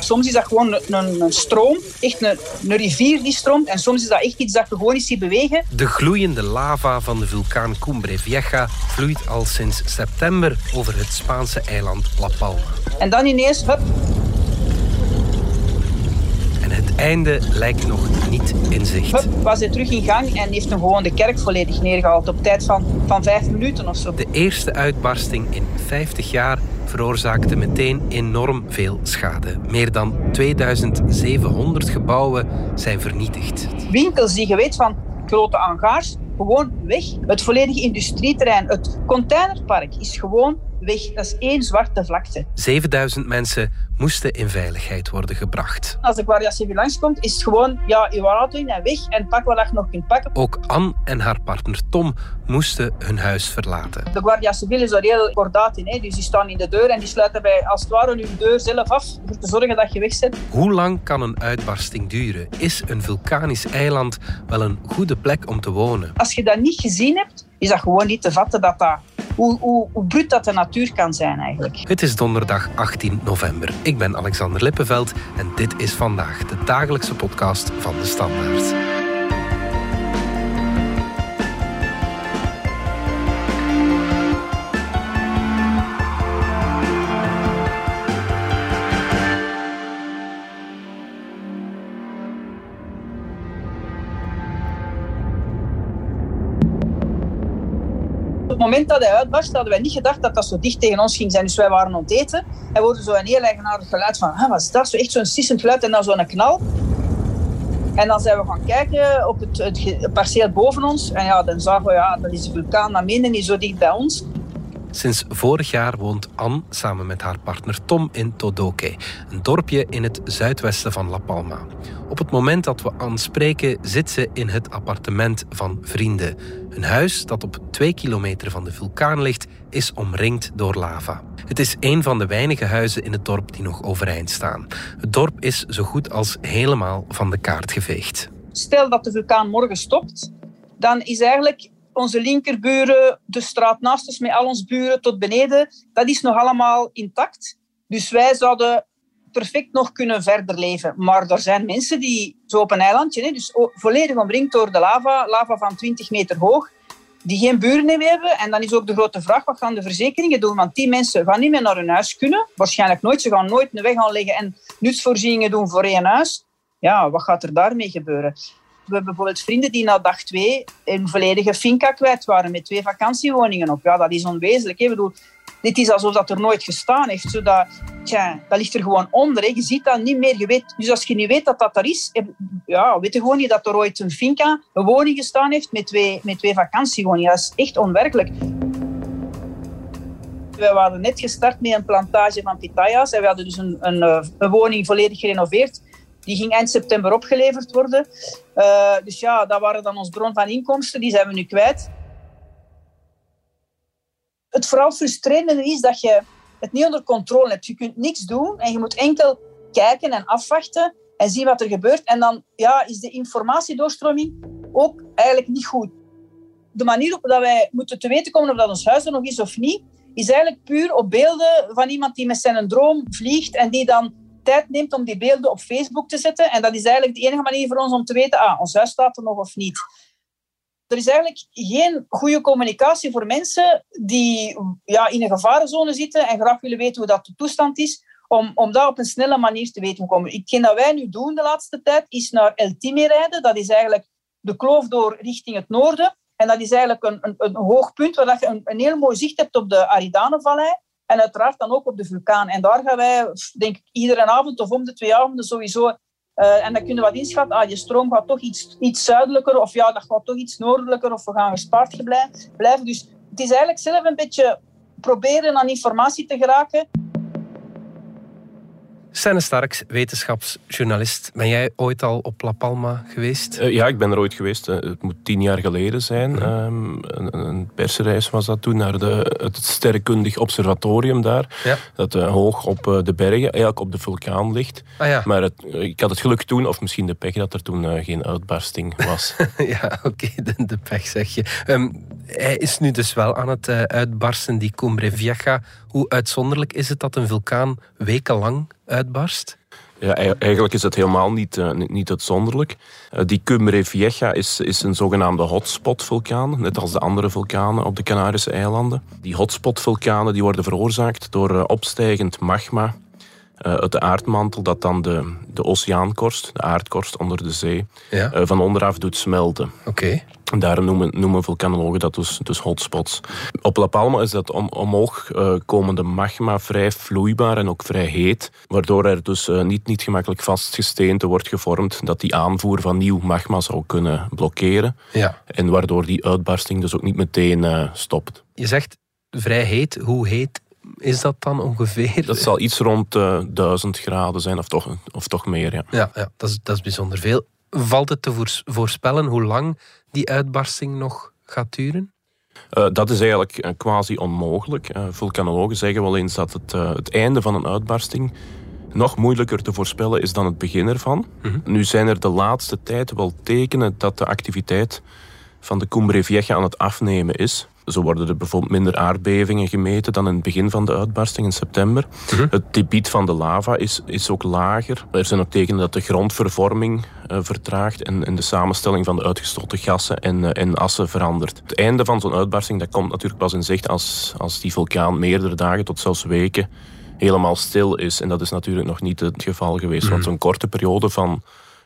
Soms is dat gewoon een, een stroom, echt een, een, rivier die stroomt. En soms is dat echt iets dat je gewoon eens ziet bewegen. De gloeiende lava van de vulkaan Cumbre Vieja vloeit al sinds september over het Spaanse eiland La Palma. En dan ineens, hup, het einde lijkt nog niet in zicht. Hup, was hij terug in gang en heeft hem gewoon de kerk volledig neergehaald op tijd van, van vijf minuten of zo. De eerste uitbarsting in 50 jaar veroorzaakte meteen enorm veel schade. Meer dan 2700 gebouwen zijn vernietigd. Winkels die je weet van grote hangars, gewoon weg. Het volledige industrieterrein, het containerpark is gewoon weg. Dat is één zwarte vlakte. 7000 mensen moesten in veiligheid worden gebracht. Als de Guardia Civil langskomt, is het gewoon ja, je auto in en weg en pak wat je nog kunt pakken. Ook Anne en haar partner Tom moesten hun huis verlaten. De Guardia Civil is er heel kordaat in. Hè? Dus die staan in de deur en die sluiten bij als het ware hun deur zelf af om te zorgen dat je weg zit. Hoe lang kan een uitbarsting duren? Is een vulkanisch eiland wel een goede plek om te wonen? Als je dat niet gezien hebt, is dat gewoon niet te vatten dat dat hoe, hoe, dat de natuur kan zijn eigenlijk. Het is donderdag 18 november. Ik ben Alexander Lippenveld en dit is vandaag de dagelijkse podcast van de Standaard. Moment dat hij uitbarstte, hadden wij niet gedacht dat dat zo dicht tegen ons ging zijn. Dus wij waren aan het eten. En hoorde zo een heel eigenaardig geluid van, ah, wat is dat? Zo echt zo'n sissend geluid en dan zo'n knal. En dan zijn we gaan kijken op het, het, perceel boven ons. En ja, dan zagen we, ja, dat is de vulkaan, dat meende niet zo dicht bij ons. Sinds vorig jaar woont Anne samen met haar partner Tom in Todoke, een dorpje in het zuidwesten van La Palma. Op het moment dat we Anne spreken, zit ze in het appartement van vrienden. Een huis dat op twee kilometer van de vulkaan ligt, is omringd door lava. Het is een van de weinige huizen in het dorp die nog overeind staan. Het dorp is zo goed als helemaal van de kaart geveegd. Stel dat de vulkaan morgen stopt, dan is eigenlijk onze linkerburen, de straat naast ons met al onze buren tot beneden, dat is nog allemaal intact. Dus wij zouden perfect nog kunnen verder leven. Maar er zijn mensen die zo op een eilandje, dus volledig omringd door de lava, lava van 20 meter hoog, die geen buren meer hebben. En dan is ook de grote vraag, wat gaan de verzekeringen doen? Want die mensen gaan niet meer naar hun huis kunnen. Waarschijnlijk nooit. Ze gaan nooit een weg aanleggen en nutsvoorzieningen doen voor één huis. Ja, wat gaat er daarmee gebeuren? We hebben bijvoorbeeld vrienden die na dag twee een volledige finca kwijt waren met twee vakantiewoningen op. Ja, dat is onwezenlijk. Ik bedoel, dit is alsof dat er nooit gestaan heeft. Zodat, tja, dat ligt er gewoon onder. Hè. Je ziet dat niet meer. Je weet, dus als je niet weet dat dat er is, ja, weet je gewoon niet dat er ooit een finca, een woning gestaan heeft met twee, met twee vakantiewoningen. Dat is echt onwerkelijk. We waren net gestart met een plantage van pitayas. En we hadden dus een, een, eh, een woning volledig gerenoveerd. Die ging eind september opgeleverd worden. Uh, dus ja, dat waren dan ons bron van inkomsten. Die zijn we nu kwijt het vooral frustrerende is dat je het niet onder controle hebt. Je kunt niks doen en je moet enkel kijken en afwachten en zien wat er gebeurt. En dan ja, is de informatiedoorstroming ook eigenlijk niet goed. De manier waarop dat wij moeten te weten komen of dat ons huis er nog is of niet, is eigenlijk puur op beelden van iemand die met zijn droom vliegt en die dan tijd neemt om die beelden op Facebook te zetten. En dat is eigenlijk de enige manier voor ons om te weten, ah, ons huis staat er nog of niet er is eigenlijk geen goede communicatie voor mensen die ja, in een gevarenzone zitten en graag willen weten hoe dat de toestand is, om, om dat op een snelle manier te weten te komen. Hetgeen dat wij nu doen de laatste tijd, is naar El Time rijden. Dat is eigenlijk de kloof door richting het noorden. En dat is eigenlijk een, een, een hoog punt waar je een, een heel mooi zicht hebt op de Aridanenvallei. En uiteraard dan ook op de vulkaan. En daar gaan wij, denk ik, iedere avond of om de twee avonden sowieso uh, en dan kunnen we wat inschatten, ah, je stroom gaat toch iets, iets zuidelijker of ja, dat gaat toch iets noordelijker of we gaan gespaard blijven. Dus het is eigenlijk zelf een beetje proberen aan informatie te geraken. Senne Starks, wetenschapsjournalist. Ben jij ooit al op La Palma geweest? Uh, ja, ik ben er ooit geweest. Uh, het moet tien jaar geleden zijn. Mhm. Um, een, een, persreis was dat toen naar de, het sterrenkundig observatorium daar. Ja. Dat uh, hoog op de bergen, eigenlijk op de vulkaan ligt. Ah, ja. Maar het, ik had het geluk toen, of misschien de pech, dat er toen geen uitbarsting was. ja, oké, okay, de, de, pech zeg je. Um, hij is nu dus wel aan het uitbarsten, die Cumbre Vieja. Hoe uitzonderlijk is het dat een vulkaan wekenlang uitbarst? Ja, eigenlijk is het helemaal niet, uh, niet uitzonderlijk. Uh, die Cumbre Vieja is, is een zogenaamde hotspot-vulkaan, net als de andere vulkanen op de Canarische eilanden. Die hotspot-vulkanen die worden veroorzaakt door uh, opstijgend magma uit de aardmantel, dat dan de, de oceaankorst, de aardkorst onder de zee, ja. van onderaf doet smelten. Oké. Daarom noemen, noemen vulkanologen dat dus, dus hotspots. Op La Palma is dat om, omhoog uh, komende magma vrij vloeibaar en ook vrij heet, waardoor er dus uh, niet, niet gemakkelijk vast gesteente wordt gevormd dat die aanvoer van nieuw magma zou kunnen blokkeren. Ja. En waardoor die uitbarsting dus ook niet meteen uh, stopt. Je zegt vrij heet. Hoe heet is dat dan ongeveer? Dat zal iets rond uh, 1000 graden zijn, of toch, of toch meer. Ja, ja, ja dat, is, dat is bijzonder veel. Valt het te voorspellen hoe lang die uitbarsting nog gaat duren? Uh, dat is eigenlijk uh, quasi onmogelijk. Uh, vulkanologen zeggen wel eens dat het, het einde van een uitbarsting nog moeilijker te voorspellen is dan het begin ervan. Mm -hmm. Nu zijn er de laatste tijd wel tekenen dat de activiteit van de Cumbre Vieja aan het afnemen is. Zo worden er bijvoorbeeld minder aardbevingen gemeten dan in het begin van de uitbarsting in september. Mhm. Het debiet van de lava is, is ook lager. Er zijn ook tekenen dat de grondvervorming uh, vertraagt en, en, de samenstelling van de uitgestoten gassen en, uh, en assen verandert. Het einde van zo'n uitbarsting dat komt natuurlijk pas in zicht als, als die vulkaan meerdere dagen tot zelfs weken helemaal stil is. En dat is natuurlijk nog niet het geval geweest. Want zo'n korte periode van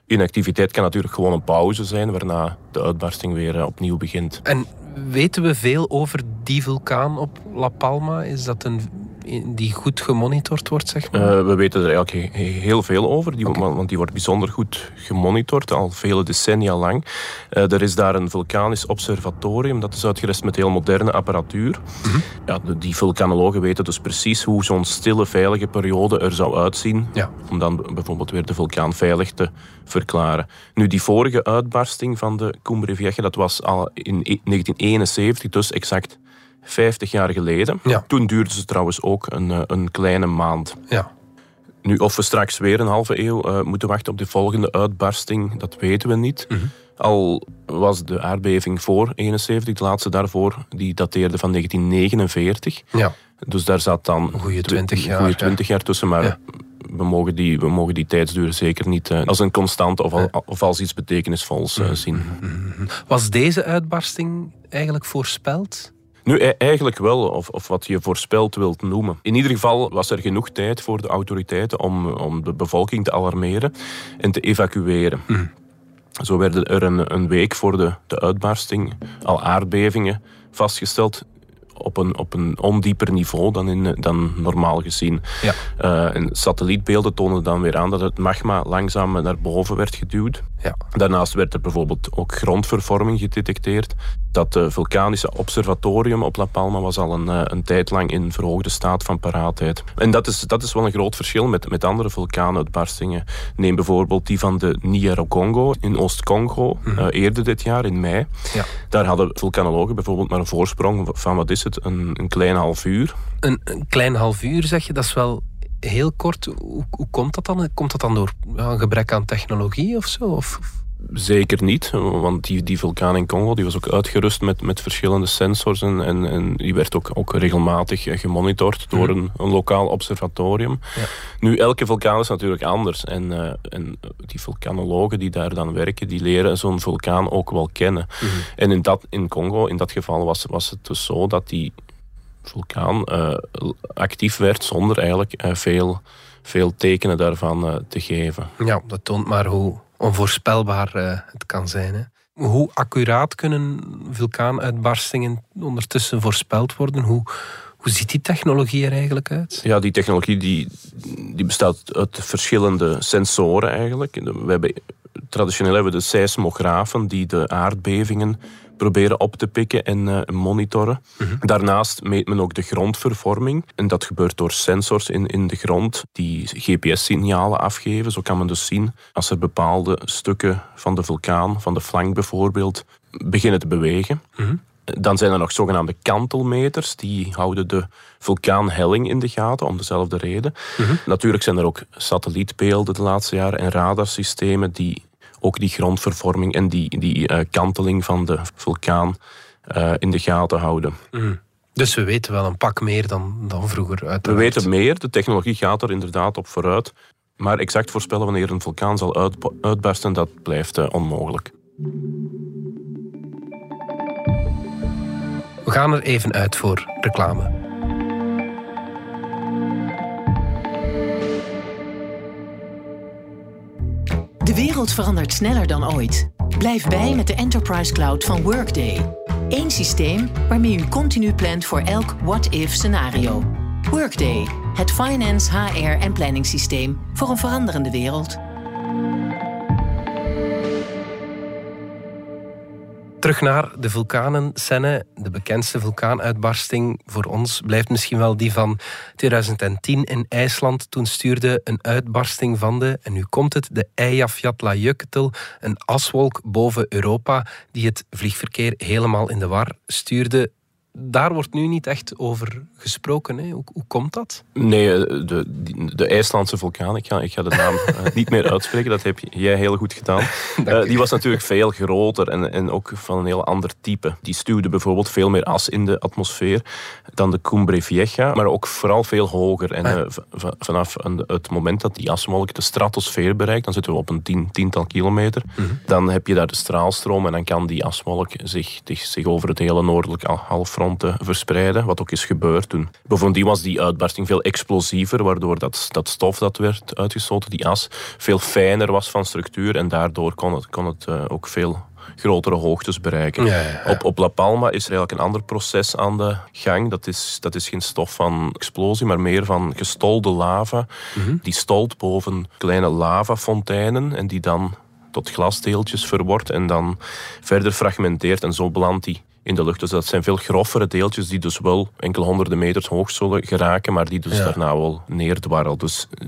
inactiviteit kan natuurlijk gewoon een pauze zijn, waarna de uitbarsting weer uh, opnieuw begint. En weten we veel over die vulkaan op La Palma? Is dat een die goed gemonitord wordt, zeg maar? Uh, we weten er eigenlijk heel veel over, die, okay. want die wordt bijzonder goed gemonitord, al vele decennia lang. Uh, er is daar een vulkanisch observatorium, dat is uitgerust met heel moderne apparatuur. Mm -hmm. ja, de, die vulkanologen weten dus precies hoe zo'n stille, veilige periode er zou uitzien, ja. om dan bijvoorbeeld weer de vulkaan veilig te verklaren. Nu, die vorige uitbarsting van de Cumbre Vieja, dat was al in 1971, dus exact 50 jaar geleden. Ja. Toen duurde ze trouwens ook een, een kleine maand. Ja. Nu, of we straks weer een halve eeuw uh, moeten wachten op de volgende uitbarsting, dat weten we niet. Mm -hmm. Al was de aardbeving voor 71, de laatste daarvoor, die dateerde van 1949. Ja. Dus daar zat dan een goede 20 jaar, goede 20 jaar tussen, maar ja. we, mogen die, we mogen die tijdsduur zeker niet uh, als een constant of, al, of als iets betekenisvols uh, zien. -hmm. Was deze uitbarsting eigenlijk voorspeld? Nu, eigenlijk wel, of, of wat je voorspeld wilt noemen. In ieder geval was er genoeg tijd voor de autoriteiten om, om de bevolking te alarmeren en te evacueren. Mm. Zo werden er een, een week voor de, de uitbarsting al aardbevingen vastgesteld op een, op een ondieper niveau dan, in, dan normaal gezien. Ja. Uh, en satellietbeelden tonen dan weer aan dat het magma langzaam naar boven werd geduwd. Ja. Daarnaast werd er bijvoorbeeld ook grondvervorming gedetecteerd. Dat uh, vulkanische observatorium op La Palma was al een, uh, een tijd lang in verhoogde staat van paraatheid. En dat is, dat is wel een groot verschil met, met andere vulkaanuitbarstingen. Neem bijvoorbeeld die van de Niero-Congo in Oost-Congo, mm -hmm. eerder dit jaar in mei. Ja. Daar hadden vulkanologen bijvoorbeeld maar een voorsprong van, wat is het, een, een klein half uur. Een, een klein half uur zeg je, dat is wel heel kort. Hoe, hoe komt dat dan? Komt dat dan door een gebrek aan technologie of zo? Of? Zeker niet, want die, die vulkaan in Congo die was ook uitgerust met, met verschillende sensors en, en, en die werd ook, ook regelmatig gemonitord door een, een lokaal observatorium. Ja. Nu, elke vulkaan is natuurlijk anders en, uh, en die vulkanologen die daar dan werken, die leren zo'n vulkaan ook wel kennen. Mm -hmm. En in, dat, in Congo, in dat geval, was, was het dus zo dat die vulkaan uh, actief werd zonder eigenlijk uh, veel, veel tekenen daarvan te geven. Ja, dat toont maar hoe onvoorspelbaar het kan zijn. Hè? Hoe accuraat kunnen vulkaanuitbarstingen ondertussen voorspeld worden? Hoe, hoe ziet die technologie er eigenlijk uit? Ja, die technologie die, die bestaat uit verschillende sensoren eigenlijk. We hebben, traditioneel hebben we de seismografen die de aardbevingen proberen op te pikken en uh, monitoren. -hmm. Daarnaast meet men ook de grondvervorming. En dat gebeurt door sensors in, in de grond die GPS-signalen afgeven. Zo kan men dus zien als er bepaalde stukken van de vulkaan, van de flank bijvoorbeeld, beginnen te bewegen. -hmm. Dan zijn er nog zogenaamde kantelmeters. Die houden de vulkaanhelling in de gaten om dezelfde reden. -hmm. Natuurlijk zijn er ook satellietbeelden de laatste jaren en radarsystemen die ook die grondvervorming en die, die uh, kanteling van de vulkaan uh, in de gaten houden. Mm. Dus we weten wel een pak meer dan, dan vroeger. Uiteraard. We weten meer, de technologie gaat er inderdaad op vooruit. Maar exact voorspellen wanneer een vulkaan zal uitbarsten, dat blijft uh, onmogelijk. We gaan er even uit voor reclame. Wereld verandert sneller dan ooit. Blijf bij met de Enterprise Cloud van Workday. Eén systeem waarmee u continu plant voor elk what-if scenario. Workday, het finance, HR en planningssysteem voor een veranderende wereld. Terug naar de vulkanen. Senne, de bekendste vulkaanuitbarsting voor ons blijft misschien wel die van 2010 in IJsland. Toen stuurde een uitbarsting van de, en nu komt het, de Eyjafjallajökull, een aswolk boven Europa, die het vliegverkeer helemaal in de war stuurde daar wordt nu niet echt over gesproken. Hè? Hoe, hoe, komt dat? Nee, eh, de, de IJslandse vulkaan, ik ga, ik ga de naam eh, niet meer uitspreken, dat heb jij heel goed gedaan. Uh, die was natuurlijk veel groter en, en ook van een heel ander type. Die stuwde bijvoorbeeld veel meer as in de atmosfeer dan de Cumbre Vieja, maar ook vooral veel hoger. En ah. vanaf het moment dat die aswolk de stratosfeer bereikt, dan zitten we op een tien, tiental kilometer, mhm. dan heb je daar de straalstroom en dan kan die aswolk zich, zich over het hele noordelijke halfrond te verspreiden, wat ook is gebeurd toen. Bovendien was die uitbarsting veel explosiever, waardoor dat, dat stof dat werd uitgestoten, die as, veel fijner was van structuur en daardoor kon het, kon het uh, ook veel grotere hoogtes bereiken. Op, op La Palma is er eigenlijk een ander proces aan de gang. Dat is, dat is geen stof van explosie, maar meer van gestolde lava. Mhm. Die stolt boven kleine lavafonteinen en die dan tot glasdeeltjes verwordt en dan verder fragmenteert. En zo belandt die in de lucht. Dus dat zijn veel groffere deeltjes die dus wel enkele honderden meters hoog zullen geraken, maar die dus daarna wel neerdwarrelen. Dus eh,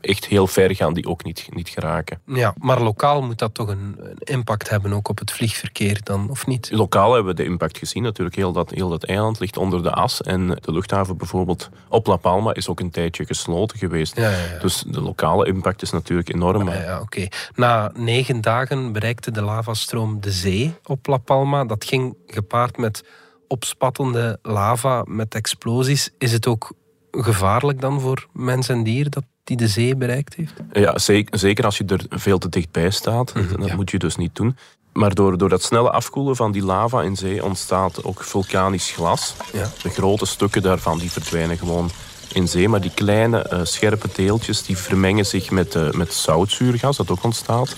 echt heel ver gaan die ook niet, niet geraken. Ja, maar lokaal moet dat toch een, impact hebben ook op het vliegverkeer dan, of niet? Lokaal hebben we de impact gezien. Natuurlijk, heel dat, heel dat eiland ligt onder de as en de luchthaven bijvoorbeeld op La Palma is ook een tijdje gesloten geweest. Ja, ja, dus de lokale impact is natuurlijk enorm. Ja, oké. Na negen dagen bereikte de lavastroom de zee op La Palma. Dat ging gepaard met opspattende lava, met explosies. Is het ook gevaarlijk dan voor mens en dier dat die de zee bereikt heeft? Ja, zeker als je er veel te dichtbij staat. Mhm, dat moet je dus niet doen. Maar door, door dat snelle afkoelen van die lava in zee ontstaat ook vulkanisch glas. Ja. De grote stukken daarvan die verdwijnen gewoon in zee. Maar die kleine uh, scherpe deeltjes die vermengen zich met, uh, met zoutzuurgas dat ook ontstaat.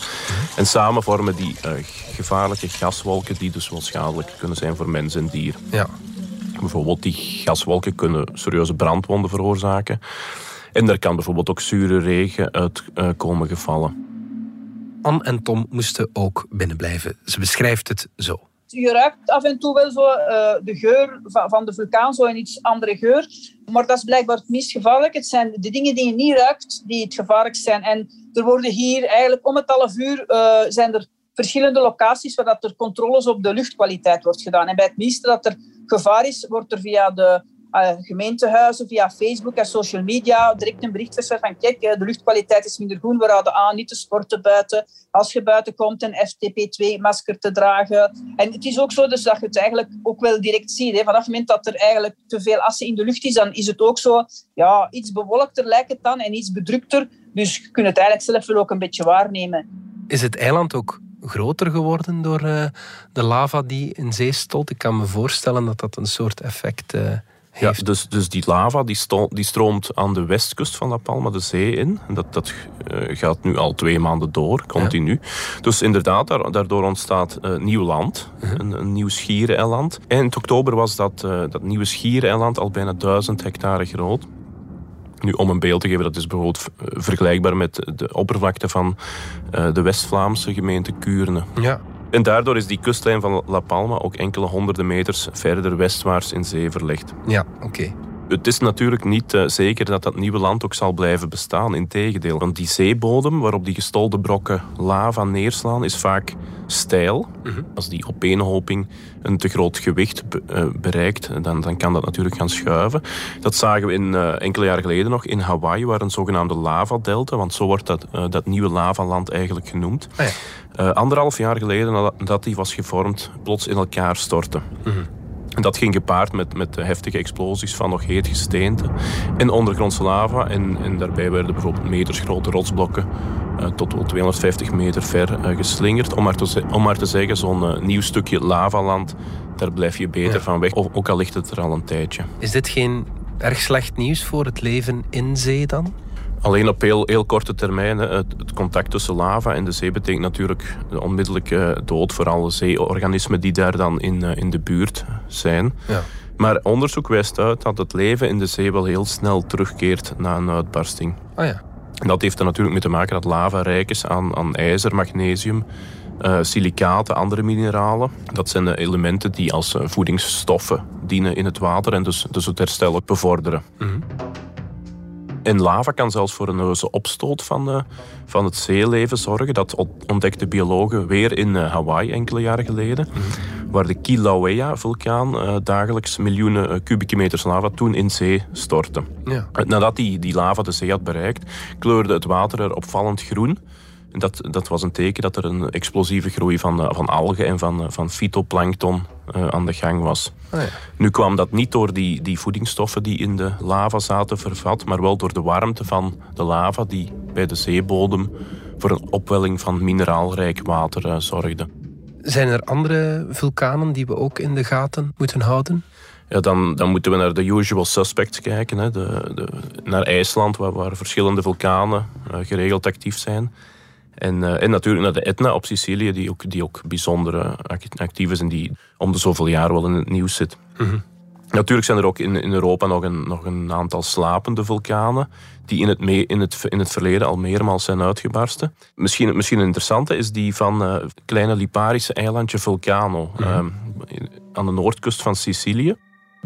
En samen vormen die uh, gevaarlijke gaswolken die dus wel schadelijk kunnen zijn voor mens en dier. Ja. Bijvoorbeeld die gaswolken kunnen serieuze brandwonden veroorzaken. En er kan bijvoorbeeld ook zure regen uit komen gevallen. Anne en Tom moesten ook binnenblijven. Ze beschrijft het zo. Je ruikt af en toe wel zo uh, de geur van, van, de vulkaan, zo een iets andere geur. Maar dat is blijkbaar het meest gevaarlijk. Het zijn de dingen die je niet ruikt, die het gevaarlijkst zijn. En er worden hier eigenlijk om het half uur uh, zijn er verschillende locaties waar dat er controles op de luchtkwaliteit wordt gedaan. En bij het meeste dat er gevaar is, wordt er via de uh, gemeentehuizen, via Facebook en social media direct een bericht verzet van kijk, de luchtkwaliteit is minder goed, we raden aan niet te sporten buiten. Als je buiten komt, een FTP2-masker te dragen. En het is ook zo dus dat je het eigenlijk ook wel direct ziet. Hè. Vanaf het moment dat er eigenlijk te veel assen in de lucht is, dan is het ook zo, ja, iets bewolkter lijkt het dan en iets bedrukter. Dus je kunt het eigenlijk zelf wel ook een beetje waarnemen. Is het eiland ook groter geworden door uh, de lava die in zee stolt? Ik kan me voorstellen dat dat een soort effect uh, ja, dus, dus die lava die, die stroomt aan de westkust van La Palma de zee in. En dat, dat uh, gaat nu al twee maanden door, continu. Dus inderdaad, daar, daardoor ontstaat uh, nieuw land, uh -huh. een, een, nieuw schiereiland. Eind oktober was dat, uh, dat nieuwe schiereiland al bijna duizend hectare groot. Nu, om een beeld te geven, dat is bijvoorbeeld vergelijkbaar met de oppervlakte van de West-Vlaamse gemeente Kuurne. Ja. En daardoor is die kustlijn van La Palma ook enkele honderden meters verder westwaarts in zee verlegd. Ja, oké. Het is natuurlijk niet uh, zeker dat dat nieuwe land ook zal blijven bestaan. Integendeel, want die zeebodem waarop die gestolde brokken lava neerslaan is vaak steil. Mhm. Als die opeenhoping een te groot gewicht uh, bereikt, dan, dan kan dat natuurlijk gaan schuiven. Dat zagen we in, uh, enkele jaren geleden nog in Hawaii, waar een zogenaamde lavadelta, want zo wordt dat, dat nieuwe lavaland eigenlijk genoemd. Ja. anderhalf jaar geleden, nadat die was gevormd, plots in elkaar stortte. Mhm. Dat ging gepaard met, met heftige explosies van nog heet gesteente en ondergrondse lava. En, en daarbij werden bijvoorbeeld metersgrote rotsblokken uh, tot wel 250 meter ver uh, geslingerd. Om maar te, om maar te zeggen, zo'n uh, nieuw stukje lavaland, daar blijf je beter van weg. Ook al ligt het er al een tijdje. Is dit geen erg slecht nieuws voor het leven in zee dan? Alleen op heel, heel korte termijn. Het, het, contact tussen lava en de zee betekent natuurlijk de onmiddellijke dood voor alle zeeorganismen die daar dan in, in de buurt zijn. Ja. Maar onderzoek wijst uit dat het leven in de zee wel heel snel terugkeert na een uitbarsting. Oh ja. En dat heeft er natuurlijk mee te maken dat lava rijk is aan, aan ijzer, magnesium, uh, silicaten, andere mineralen. Dat zijn de elementen die als voedingsstoffen dienen in het water en dus, dus het herstel ook bevorderen. Mm En lava kan zelfs voor een heuse opstoot van, uh, van het zeeleven zorgen. Dat ontdekten biologen weer in Hawaii enkele jaren geleden. Mhm waar de Kilauea-vulkaan uh, dagelijks miljoenen uh, kubieke meters lava toen in zee stortte. Ja. Nadat die, die lava de zee had bereikt, kleurde het water er opvallend groen. Dat, dat was een teken dat er een explosieve groei van, uh, van algen en van, van fytoplankton aan de gang was. Oh ja. Nu kwam dat niet door die, die voedingsstoffen die in de lava zaten vervat, maar wel door de warmte van de lava die bij de zeebodem voor een opwelling van mineraalrijk water zorgde. Zijn er andere vulkanen die we ook in de gaten moeten houden? Ja, dan, dan moeten we naar de usual suspects kijken. Hè. De, de, naar IJsland, waar, waar verschillende vulkanen uh, geregeld actief zijn. En, uh, en natuurlijk naar de Etna op Sicilië, die ook, die ook bijzonder actief is en die om de zoveel jaar wel in het nieuws zit. Mm Natuurlijk zijn er ook in, in Europa nog een, nog een aantal slapende vulkanen die in het, mee, in, het, in het verleden al meermaals zijn uitgebarsten. Misschien, misschien een interessante is die van het uh, kleine Liparische eilandje Vulcano mhm. uh, aan de noordkust van Sicilië.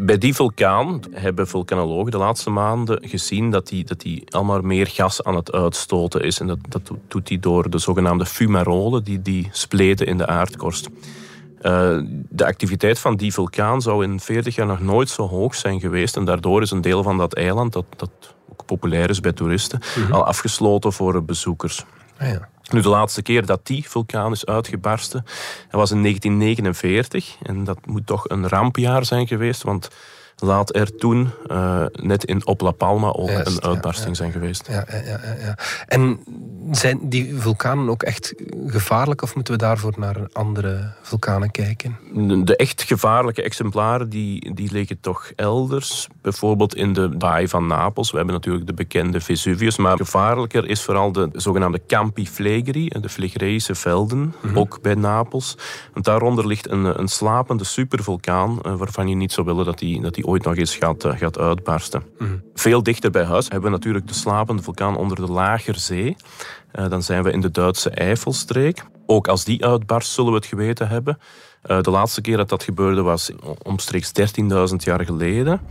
Bij die vulkaan hebben vulkanologen de laatste maanden gezien dat die, dat die allemaal meer gas aan het uitstoten is. En dat, dat doet hij door de zogenaamde fumarolen, die, die spleten in de aardkorst. Uh, de activiteit van die vulkaan zou in 40 jaar nog nooit zo hoog zijn geweest. En daardoor is een deel van dat eiland, dat, dat ook populair is bij toeristen, mhm. al afgesloten voor bezoekers. Ah, ja. Nu, de laatste keer dat die vulkaan is uitgebarsten, dat was in 1949. En dat moet toch een rampjaar zijn geweest, want laat er toen uh, net in op La Palma ook een uitbarsting zijn geweest. Ja, ja, ja, En zijn die vulkanen ook echt gevaarlijk of moeten we daarvoor naar andere vulkanen kijken? De echt gevaarlijke exemplaren die, die liggen toch elders. Bijvoorbeeld in de baai van Napels. We hebben natuurlijk de bekende Vesuvius. Maar gevaarlijker is vooral de zogenaamde Campi Flegrei, de Flegreïsche velden, mhm. ook bij Napels. Want daaronder ligt een, een slapende supervulkaan eh, waarvan je niet zou willen dat die, dat die ooit nog eens gaat, eh, gaat uitbarsten. Mhm. Veel dichter bij huis hebben we natuurlijk de slapende vulkaan onder de Lagerzee. Uh, dan zijn we in de Duitse Eifelstreek. Ook als die uitbarst zullen we het geweten hebben. Uh, de laatste keer dat dat gebeurde was omstreeks 13.000 jaar geleden.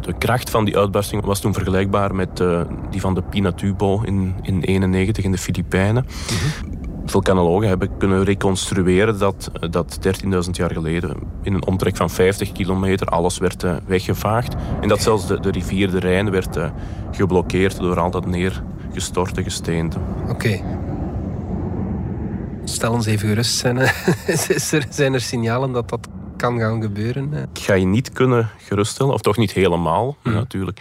De kracht van die uitbarsting was toen vergelijkbaar met uh, die van de Pinatubo in 1991 in de Filipijnen. Mm vulkanologen hebben kunnen reconstrueren dat, dat 13.000 jaar geleden in een omtrek van 50 kilometer alles werd uh, weggevaagd. En dat zelfs de, de rivier de Rijn werd uh, geblokkeerd door al dat neergestorte gesteente. Oké. Stel ons even gerust, zijn er, zijn er signalen dat dat kan gaan gebeuren? Ik ga je niet kunnen geruststellen, of toch niet helemaal, mhm. natuurlijk.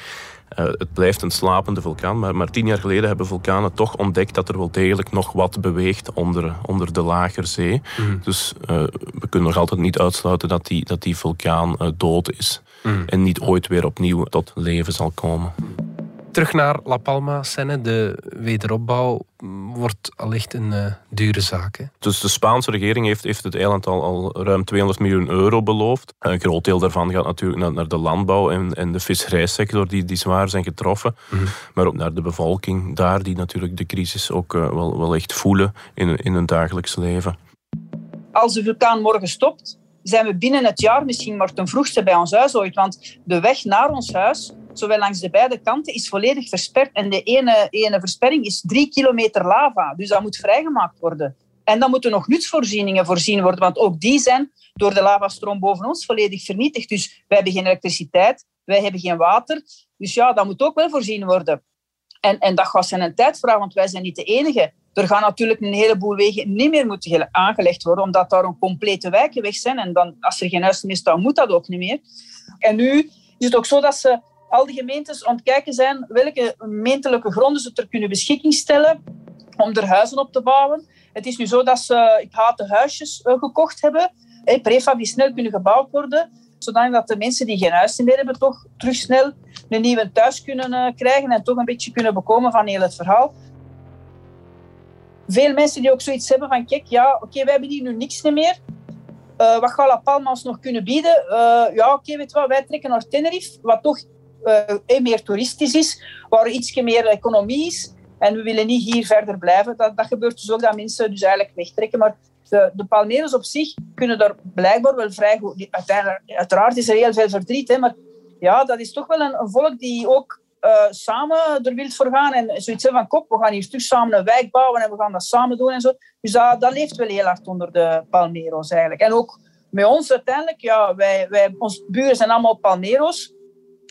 Uh, het blijft een slapende vulkaan, maar, maar tien jaar geleden hebben vulkanen toch ontdekt dat er wel degelijk nog wat beweegt onder, onder de lagerzee. Mm. Dus uh, we kunnen nog altijd niet uitsluiten dat die, dat die vulkaan uh, dood is. Mm. En niet ooit weer opnieuw tot leven zal komen. Terug naar La Palma, Senne. De wederopbouw wordt allicht een uh, dure zaak. Hè? Dus de Spaanse regering heeft, heeft het eiland al, al ruim 200 miljoen euro beloofd. Een groot deel daarvan gaat natuurlijk naar, naar de landbouw en, en de visserijsector, die, die zwaar zijn getroffen. Mhm. Maar ook naar de bevolking daar, die natuurlijk de crisis ook uh, wel, wel echt voelen in, in hun dagelijks leven. Als de vulkaan morgen stopt, zijn we binnen het jaar misschien maar ten vroegste bij ons huis ooit. Want de weg naar ons huis zowel langs de beide kanten, is volledig versperd. En de ene, ene versperring is drie kilometer lava. Dus dat moet vrijgemaakt worden. En dan moeten nog nutsvoorzieningen voorzien worden, want ook die zijn door de lavastroom boven ons volledig vernietigd. Dus wij hebben geen elektriciteit, wij hebben geen water. Dus ja, dat moet ook wel voorzien worden. En, en dat gaat zijn een tijdvraag, want wij zijn niet de enige. Er gaan natuurlijk een heleboel wegen niet meer moeten aangelegd worden, omdat daar een complete wijken weg zijn. En dan, als er geen huis meer staat, moet dat ook niet meer. En nu is het ook zo dat ze al die gemeentes aan het kijken zijn welke gemeentelijke gronden ze ter kunnen beschikking stellen om er huizen op te bouwen. Het is nu zo dat ze, ik haat de huisjes eh, gekocht hebben, prefab die snel kunnen gebouwd worden, zodat de mensen die geen huis meer hebben toch terug snel een nieuwe thuis kunnen eh, krijgen en toch een beetje kunnen bekomen van heel het verhaal. Veel mensen die ook zoiets hebben van, kijk, ja, oké, wij hebben hier nu niks meer. Uh, wat gaat La Palma nog kunnen bieden? ja, oké, weet je wat, wij trekken naar Tenerife, wat toch meer toeristisch is, waar iets meer economie is. En we willen niet hier verder blijven. Dat, dat gebeurt dus ook dat mensen dus eigenlijk wegtrekken. Maar de, de op zich kunnen daar blijkbaar wel vrij goed... Uiteraard is er heel veel verdriet, hè, maar ja, dat is toch wel een, volk die ook uh, samen er wilt voor gaan. En zoiets van, kop, we gaan hier terug samen een wijk bouwen en we gaan dat samen doen en zo. Dus dat, leeft wel heel hard onder de Palmeros eigenlijk. En ook met ons uiteindelijk, ja, wij, wij, ons buren zijn allemaal Palmeros.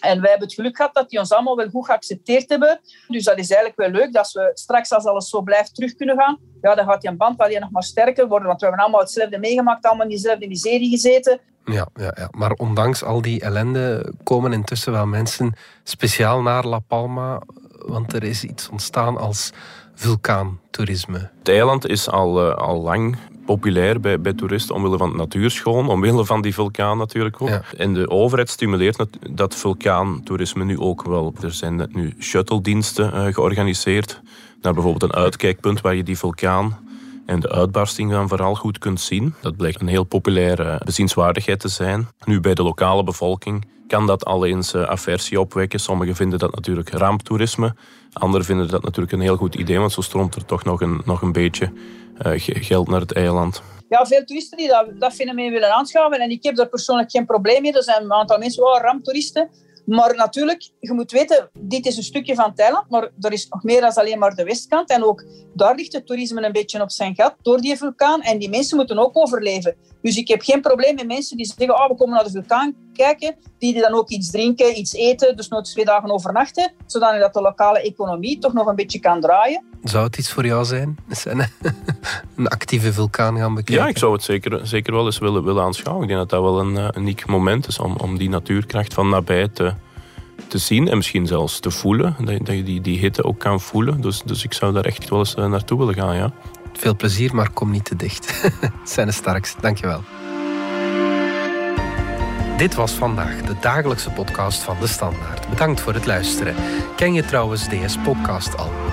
En wij hebben het geluk gehad dat die ons allemaal wel goed geaccepteerd hebben. Dus dat is eigenlijk wel leuk dat we straks, als alles zo blijft, terug kunnen gaan. Ja, dan gaat die band alleen nog maar sterker worden. Want we hebben allemaal hetzelfde meegemaakt, allemaal in diezelfde miserie gezeten. Ja, ja, ja, maar ondanks al die ellende komen intussen wel mensen speciaal naar La Palma. Want er is iets ontstaan als vulkaantoerisme. Het eiland is al, uh, al lang populair bij, bij toeristen omwille van het natuurschoon, omwille van die vulkaan natuurlijk ook. En de overheid stimuleert dat vulkaantoerisme nu ook wel. Er zijn nu shuttle-diensten uh, georganiseerd naar bijvoorbeeld een uitkijkpunt waar je die vulkaan en de uitbarsting dan vooral goed kunt zien. Dat blijkt een heel populaire bezienswaardigheid te zijn. Nu bij de lokale bevolking kan dat al eens uh, aversie opwekken. Sommigen vinden dat natuurlijk ramptoerisme. Anderen vinden dat natuurlijk een heel goed idee, want zo stroomt er toch nog een, nog een beetje geld naar het eiland. Ja, veel toeristen die dat, dat fenomeen willen aanschaffen. En ik heb daar persoonlijk geen probleem mee. Er zijn een aantal mensen, oh, ramptoeristen. Maar natuurlijk, je moet weten, dit is een stukje van Thailand, maar er is nog meer dan alleen maar de westkant. En ook daar ligt het toerisme een beetje op zijn gat door die vulkaan. En die mensen moeten ook overleven. Dus ik heb geen probleem met mensen die zeggen, oh, we komen naar de vulkaan kijken, die dan ook iets drinken, iets eten, dus nog twee dagen overnachten, zodat de lokale economie toch nog een beetje kan draaien. Zou het iets voor jou zijn? Een actieve vulkaan gaan bekijken? Ja, ik zou het zeker, zeker wel eens willen, willen aanschouwen. Ik denk dat dat wel een, een uniek moment is om, om die natuurkracht van nabij te, te zien en misschien zelfs te voelen. Dat, dat je die, die hitte ook kan voelen. Dus, dus ik zou daar echt wel eens eh, naartoe willen gaan, ja. Veel plezier, maar kom niet te dicht. Zijn Starks, dankjewel. Dit was vandaag de dagelijkse podcast van De Standaard. Bedankt voor het luisteren. Ken je trouwens DS Podcast al, de